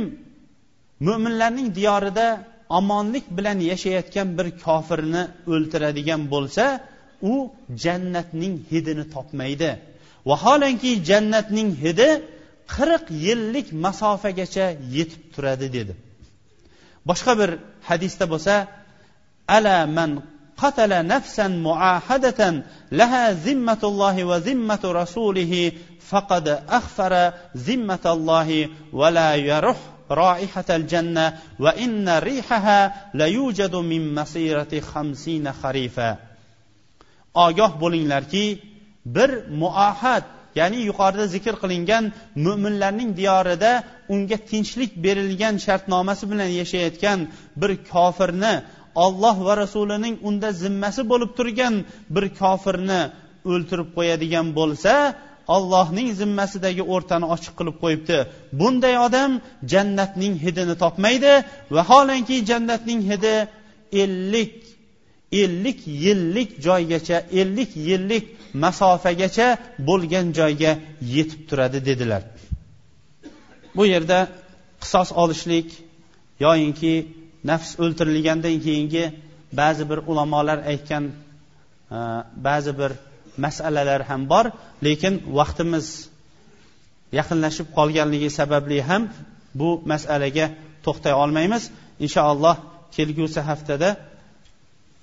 A: mu'minlarning diyorida omonlik bilan yashayotgan bir kofirni o'ltiradigan bo'lsa u jannatning hidini topmaydi. Vaholanki jannatning hidi qirq yillik masofagacha yetib turadi dedi. boshqa bir hadisda bo'lsa ala man قتل نفسا معاهدة لها ذمة الله وذمة رسوله فقد أخفر ذمة الله ولا يرح رائحة الجنة وإن ريحها ليوجد من مسيرة خمسين خريفا ogoh bo'linglarki bir muahad ya'ni yuqorida zikr qilingan mo'minlarning diyorida unga tinchlik berilgan shartnomasi bilan yashayotgan bir kofirni olloh va rasulining unda zimmasi bo'lib turgan bir kofirni o'ltirib qo'yadigan bo'lsa ollohning zimmasidagi o'rtani ochiq qilib qo'yibdi. Bunday odam jannatning hidini topmaydi vaholanki jannatning hidi ellik ellik yillik joygacha ellik yillik masofagacha bo'lgan joyga yetib turadi dedilar. Bu yerda qisos olishlik yoyinki nafs o'ltirilgandan keyingi ba'zi bir ulamolar aytgan e, ba'zi bir masalalar ham bor lekin vaqtimiz yaqinlashib qolganligi sababli ham bu masalaga to'xtay olmaymiz. Inshaalloh kelgusi haftada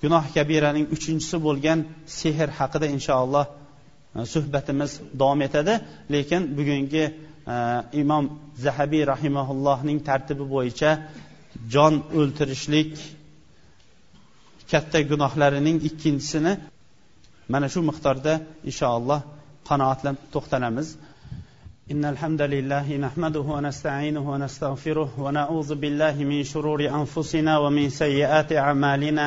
A: gunoh kabiraning uchinchisi bo'lgan sehr haqida inshaalloh e, suhbatimiz davom etadi lekin bugungi e, imom zahabiy rahimaullohning tartibi bo'yicha jon o'ltirishlik katta gunohlarining ikkinchisini mana shu miqdorda inshaalloh qanoatlanib to'xtalamiz إن الحمد لله نحمده ونستعينه ونستغفره ونعوذ بالله من شرور أنفسنا ومن سيئات أعمالنا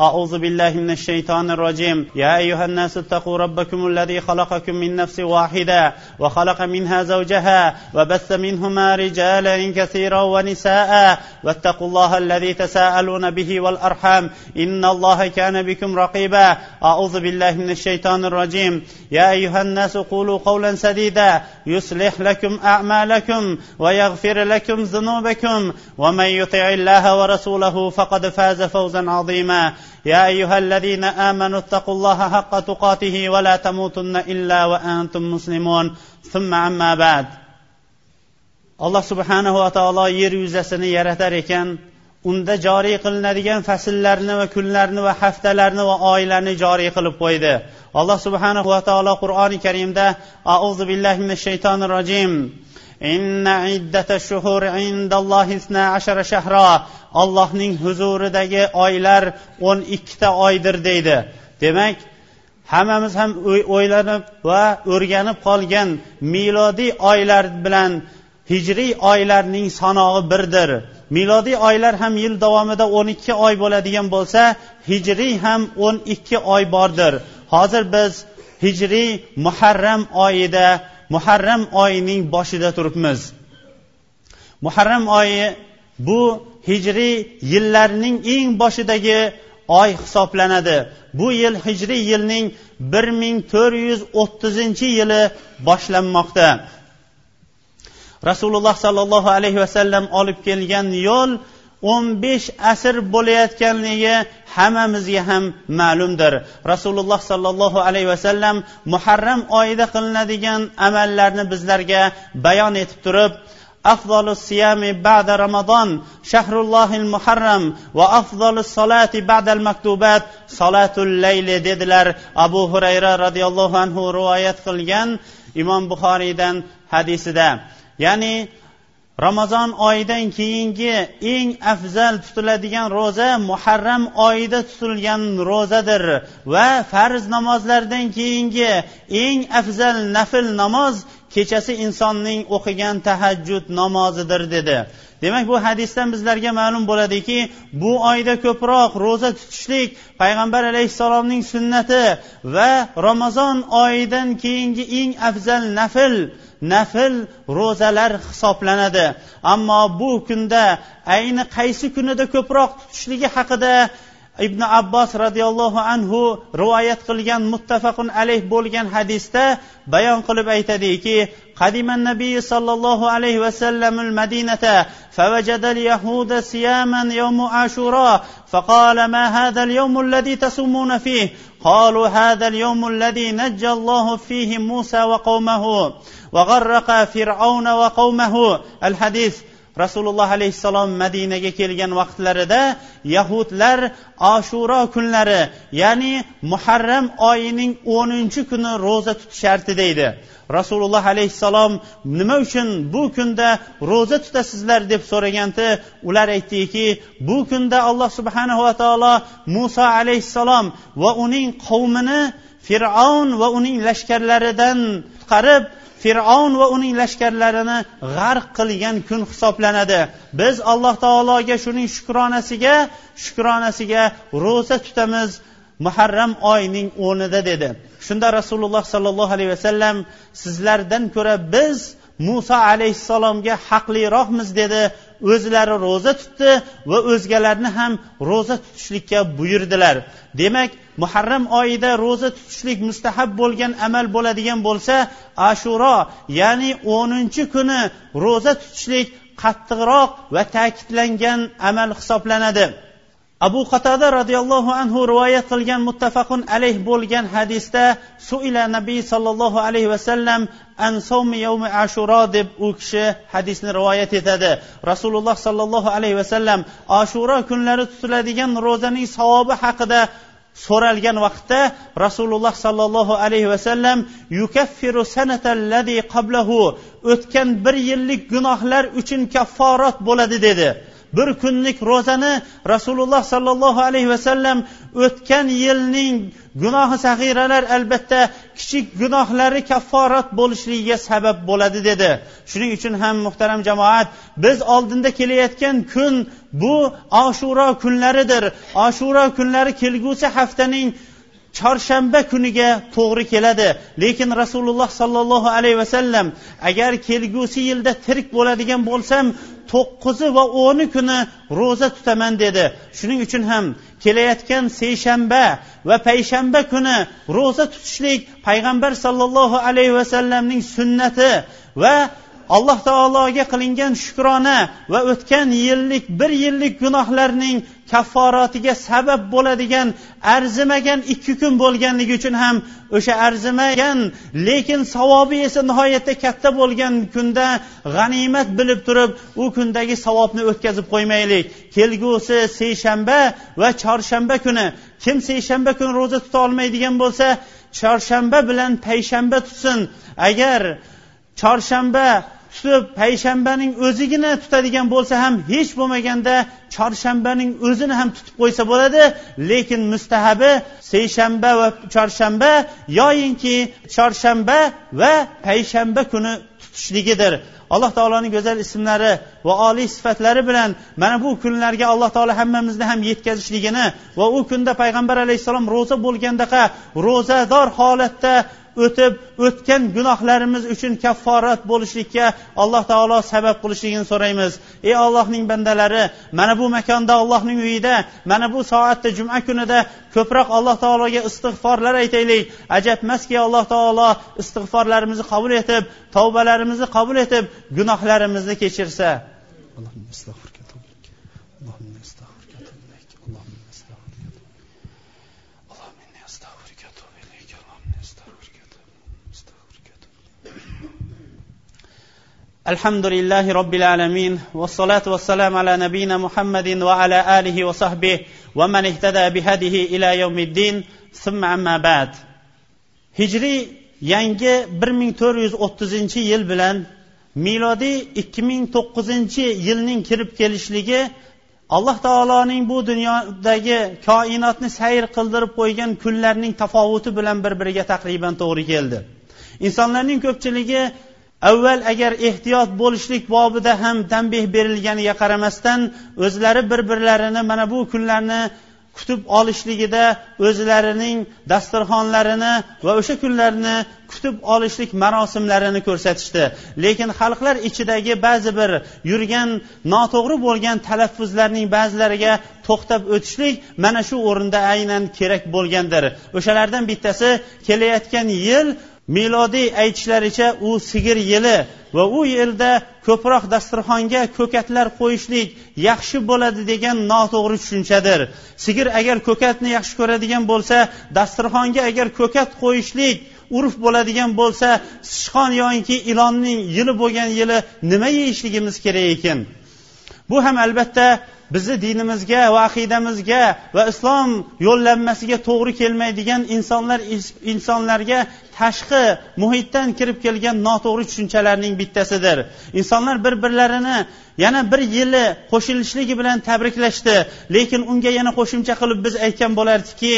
A: أعوذ بالله من الشيطان الرجيم. يا أيها الناس اتقوا ربكم الذي خلقكم من نفس واحدة وخلق منها زوجها وبث منهما رجالا كثيرا ونساء واتقوا الله الذي تساءلون به والأرحام. إن الله كان بكم رقيبا. أعوذ بالله من الشيطان الرجيم. يا أيها الناس قولوا قولا سديدا. يصلح لكم أعمالكم ويغفر لكم ذنوبكم. ومن يطع الله ورسوله فقد فاز فوزا عظيما. يا ايها الذين امنوا اتقوا الله حق تقاته ولا تموتن الا وانتم مسلمون ثم عما بعد alloh subhanahu va taolo yer yuzasini yaratar ekan unda joriy qilinadigan fasllarni va kunlarni va haftalarni va oylarni joriy qilib qo'ydi alloh subhanahu va taolo qur'oni karimda auzu billahi minash shaytonir rojim allohning huzuridagi oylar o'n ikkita oydir deydi. Demak hammamiz ham o'ylanib va o'rganib qolgan milodiy oylar bilan hijriy oylarning sanog'i birdir. Milodiy oylar ham yil davomida o'n ikki oy bo'ladigan bo'lsa hijriy ham o'n ikki oy bordir. Hozir biz hijriy muharram oyida muharram oyining boshida turibmiz. Muharram oyi bu hijriy yillarning eng boshidagi oy hisoblanadi. Bu yil hijriy yilning bir ming to'rt yuz o'ttizinchi yili boshlanmoqda. Rasululloh sollallohu alayhi vasallam olib kelgan yo'l o'n besh asr bo'layotganligi hammamizga ham ma'lumdir rasululloh sollallohu alayhi vasallam muharram oyida qilinadigan amallarni bizlarga bayon etib turib أفضل الصيام بعد رمضان شهر الله المحرم وأفضل الصلاة بعد المكتوبات صلاة الليل dedilar abu hurayra roziyallohu anhu rivoyat qilgan imom buxoriydan hadisida ya'ni ramazon oyidan keyingi eng afzal tutiladigan ro'za muharram oyida tutilgan ro'zadir va farz namozlardan keyingi eng afzal nafl namoz kechasi insonning o'qigan tahajjud namozidir dedi. Demak bu hadisdan bizlarga ma'lum bo'ladiki bu oyda ko'proq ro'za tutishlik payg'ambar alayhissalomning sunnati va ramazon oyidan keyingi eng afzal nafl nafl ro'zalar hisoblanadi ammo bu kunda ayni qaysi kunida ko'proq tutishligi haqida ibn abbos roziyallohu anhu rivoyat qilgan muttafaqun alayh bo'lgan hadisda bayon qilib aytadiki قدم النبي صلى الله عليه وسلم المدينة فوجد اليهود صياما يوم عاشوراء فقال ما هذا اليوم الذي تصومون فيه قالوا هذا اليوم الذي نجى الله فيه موسى وقومه وغرق فرعون وقومه الحديث rasululloh alayhissalom madinaga kelgan vaqtlarida yahudlar ashuro kunlari ya'ni muharram oyining o'ninchi kuni ro'za tutishardi deydi rasululloh alayhissalom nima uchun bu kunda ro'za tutasizlar deb so'raganda ular aytdiki bu kunda alloh subhanava taolo muso alayhissalom va uning qavmini fir'avn va uning lashkarlaridan qutqarib fir'avn va uning lashkarlarini g'arq qilgan kun hisoblanadi. Biz alloh taologa shuning shukronasiga shukronasiga ro'za tutamiz muharram oyining o'rnida dedi. Shunda rasululloh sollallohu alayhi vasallam sizlardan ko'ra biz muso alayhissalomga haqliroqmiz dedi. O'zlari ro'za tutdi va o'zgalarni ham ro'za tutishlikka buyurdilar. Demak muharram oyida ro'za tutishlik mustahab bo'lgan amal bo'ladigan bo'lsa ashuro ya'ni o'ninchi kuni ro'za tutishlik qattiqroq va ta'kidlangan amal hisoblanadi. Abu qatada roziyallohu anhu rivoyat qilgan muttafaqun alayh bo'lgan hadisda suila nabiy sollallohu alayhi vasallam an yawmi ashuro deb u kishi hadisni rivoyat etadi. Rasululloh sollallohu alayhi vasallam ashuro kunlari tutiladigan ro'zaning savobi haqida so'ralgan vaqtda rasululloh sollallohu alayhi vasallam yukaffiru sanatallazi qablahu o'tgan bir yillik gunohlar uchun kafforat bo'ladi dedi. Bir kunlik ro'zani rasululloh sollallohu alayhi vasallam o'tgan yilning gunohi sag'iralar albatta kichik gunohlari kafforat bo'lishligiga sabab bo'ladi dedi. Shuning uchun ham muhtaram jamoat biz oldinda kelayotgan kun bu oshuro kunlaridir. Oshuro kunlari kelgusi haftaning chorshanba kuniga to'g'ri keladi. Lekin rasululloh sollallohu alayhi vasallam agar kelgusi yilda tirik bo'ladigan bo'lsam to'qqizi va o'ni kuni ro'za tutaman dedi. Shuning uchun ham kelayotgan seshanba va payshanba kuni ro'za tutishlik payg'ambar sollallohu alayhi vasallamning sunnati va alloh taologa qilingan shukrona va o'tgan yillik bir yillik gunohlarning kafforatiga sabab bo'ladigan arzimagan ikki kun bo'lganligi uchun ham o'sha arzimagan lekin savobi esa nihoyatda katta bo'lgan kunda g'animat bilib turib u kundagi savobni o'tkazib qo'ymaylik. Kelgusi seshanba va chorshanba kuni kim seshanba kuni ro'za tuta olmaydigan bo'lsa chorshanba bilan payshanba tutsin. Agar chorshanba tutib payshanbaning o'zigina tutadigan bo'lsa ham hech bo'lmaganda chorshanbaning o'zini ham tutib qo'ysa bo'ladi. Lekin mustahabi seshanba va chorshanba yoyinki chorshanba va payshanba kuni tutishligidir. Alloh taoloning go'zal ismlari va oliy sifatlari bilan mana bu kunlarga alloh taolo hammamizni ham yetkazishligini va u kunda payg'ambar alayhissalom ro'za bo'lgandaqa ro'zador holatda o'tib o'tgan gunohlarimiz uchun kafforat bo'lishlikka alloh taolo sabab qilishligini so'raymiz. Ey allohning bandalari mana bu makonda allohning uyida mana bu soatda juma kunida ko'proq alloh taologa istig'forlar aytaylik. Ajabmaski alloh taolo istig'forlarimizni qabul etib tavbalarimizni qabul etib gunohlarimizni kechirsa. alhamdulillahi robbil alamin vassalotu vassalam ala nabiyina muhammadin va ala alihi va sahbihi va man ihtada bihadihi ila yawmiddin summa amma ba'd. Hijriy yangi 1430 yil bilan milodiy 2009 yilning kirib kelishligi alloh taoloning bu dunyodagi koinotni sayr qildirib qo'ygan kunlarning tafovuti bilan bir biriga taqriban to'g'ri keldi. Insonlarning ko'pchiligi avval agar ehtiyot bo'lishlik bobida ham tanbeh berilganiga qaramasdan o'zlari bir birlarini mana bu kunlarni kutib olishligida o'zlarining dasturxonlarini va o'sha kunlarni kutib olishlik marosimlarini ko'rsatishdi. Lekin xalqlar ichidagi ba'zi bir yurgan noto'g'ri bo'lgan talaffuzlarning ba'zilariga to'xtab o'tishlik mana shu o'rinda aynan kerak bo'lgandir. O'shalardan bittasi kelayotgan yil milodiy aytishlaricha u sigir yili va u yerda ko'proq dasturxonga ko'katlar qo'yishlik yaxshi bo'ladi degan noto'g'ri tushunchadir. Sigir agar ko'katni yaxshi ko'radigan bo'lsa dasturxonga agar ko'kat qo'yishlik urf bo'ladigan bo'lsa sichqon yoinki ilonning yili bo'lgan yili nima yeyishligimiz kerak ekan? Bu ham albatta bizni dinimizga va aqidamizga va islom yo'llanmasiga to'g'ri kelmaydigan insonlar insonlarga tashqi muhitdan kirib kelgan noto'g'ri tushunchalarning bittasidir. Insonlar bir birlarini yana bir yili qo'shilishligi bilan tabriklashdi lekin unga yana qo'shimcha qilib biz aytgan bo'lardikki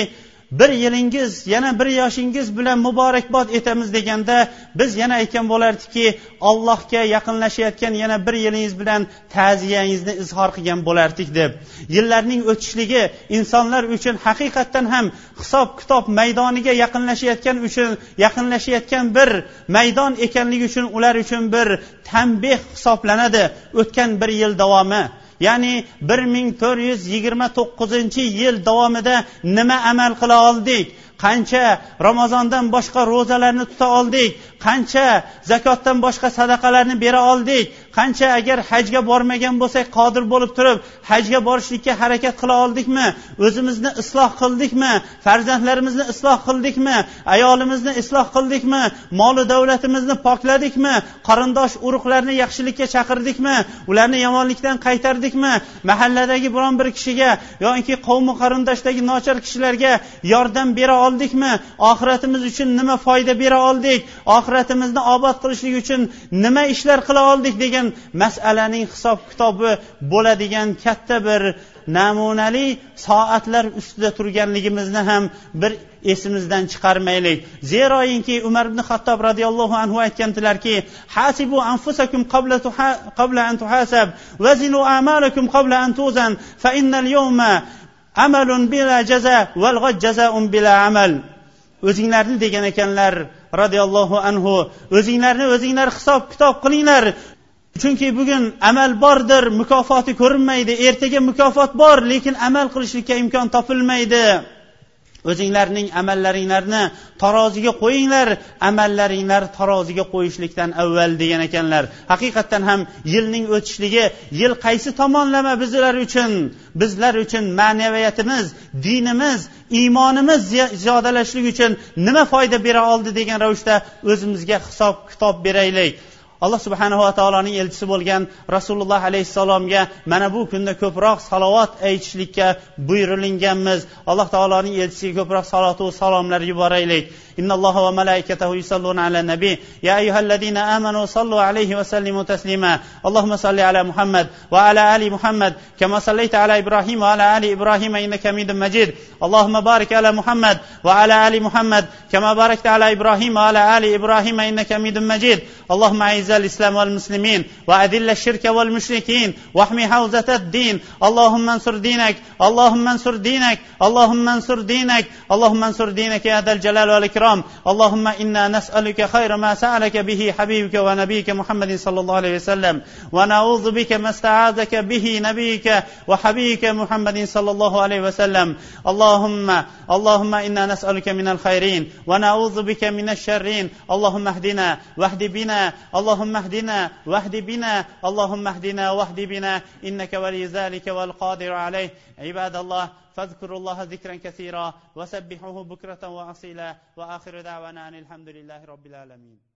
A: bir yilingiz yana bir yoshingiz bilan muborakbod etamiz deganda biz yana aytgan bo'lardikki allohga yaqinlashayotgan yana bir yilingiz bilan ta'ziyangizni izhor qilgan bo'lardik deb. Yillarning o'tishligi insonlar uchun haqiqatdan ham hisob kitob maydoniga yaqinlashayotgan uchun yaqinlashayotgan bir maydon ekanligi uchun ular uchun bir tanbeh hisoblanadi o'tgan bir yil davomi ya'ni bir ming to'rt yuz yigirma to'qqizinchi yil davomida nima amal qila oldik? Qancha ramazondan boshqa ro'zalarni tuta oldik? Qancha zakotdan boshqa sadaqalarni bera oldik? Qancha agar hajga bormagan bo'lsak qodir bo'lib turib hajga borishlikka harakat qila oldikmi? O'zimizni isloh qildikmi? Farzandlarimizni isloh qildikmi? Ayolimizni isloh qildikmi? Moli davlatimizni pokladikmi? Qarindosh urug'larni yaxshilikka chaqirdikmi? Ularni yomonlikdan qaytardikmi? Mahalladagi biron bir kishiga yoki qavmi qarindoshdagi nochor kishilarga yordam bera oldikmi? Oxiratimiz uchun nima foyda bera oldik? Oxiratimizni obod qilishlik uchun nima ishlar qila oldik degan masalaning hisob kitobi bo'ladigan katta bir namunali soatlar ustida turganligimizni ham bir esimizdan chiqarmaylik. Zeroinki umar ibn xattob roziyallohu anhu aytgandilarki hasibu anfusakum qabla qabla an tuhasab vazinu amalakum qabla an tuzan fa innal yawma amalun bila jaza wal jazaun bila amal. O'zinglarni degan ekanlar roziyallohu anhu. O'zinglarni o'zinglar hisob kitob qilinglar. Chunki bugun amal bordir mukofoti ko'rinmaydi ertaga mukofot bor lekin amal qilishlikka imkon topilmaydi. O'zinglarning amallaringlarni taroziga qo'yinglar amallaringlar taroziga qo'yishlikdan avval degan ekanlar. Haqiqatdan ham yilning o'tishligi yil qaysi tomonlama bizlar uchun bizlar uchun ma'naviyatimiz dinimiz iymonimiz ziyodalashlik uchun nima foyda bera oldi degan ravishda o'zimizga hisob kitob beraylik. Alloh subhanava taoloning elchisi bo'lgan rasululloh alayhissalomga mana bu kunda ko'proq salovat aytishlikka buyurilinganmiz. Alloh taoloning elchisiga ko'proq salotu salomlar yuboraylik. إن الله وملائكته يصلون على النبي. يا أيها الذين آمنوا صلوا عليه وسلموا تسليما. اللهم صل على محمد وعلى آل محمد كما صليت على إبراهيم وعلى آل إبراهيم إنك حميد مجيد. اللهم بارك على محمد وعلى آل محمد كما باركت على إبراهيم وعلى آل إبراهيم إنك حميد مجيد. اللهم أعز الإسلام والمسلمين وأذل الشرك والمشركين واحمي حوزة الدين. اللهم انصر دينك. اللهم انصر دينك. اللهم انصر دينك. اللهم انصر دينك يا ذا الجلال والإكرام. الكرام. اللهم إنا نسألك خير ما سألك به حبيبك ونبيك محمد صلى الله عليه وسلم. ونعوذ بك ما استعاذك به نبيك وحبيبك محمد صلى الله عليه وسلم. اللهم اللهم إنا نسألك من الخيرين. ونعوذ بك من الشرين. اللهم اهدنا واهد بنا. اللهم اهدنا واهد بنا. اللهم اهدنا واهد بنا. إنك ولي ذلك والقادر عليه. عباد الله فاذكروا الله ذكرا كثيرا وسبحوه بكرة وأصيلا وآخر دعوانا أن الحمد لله رب العالمين.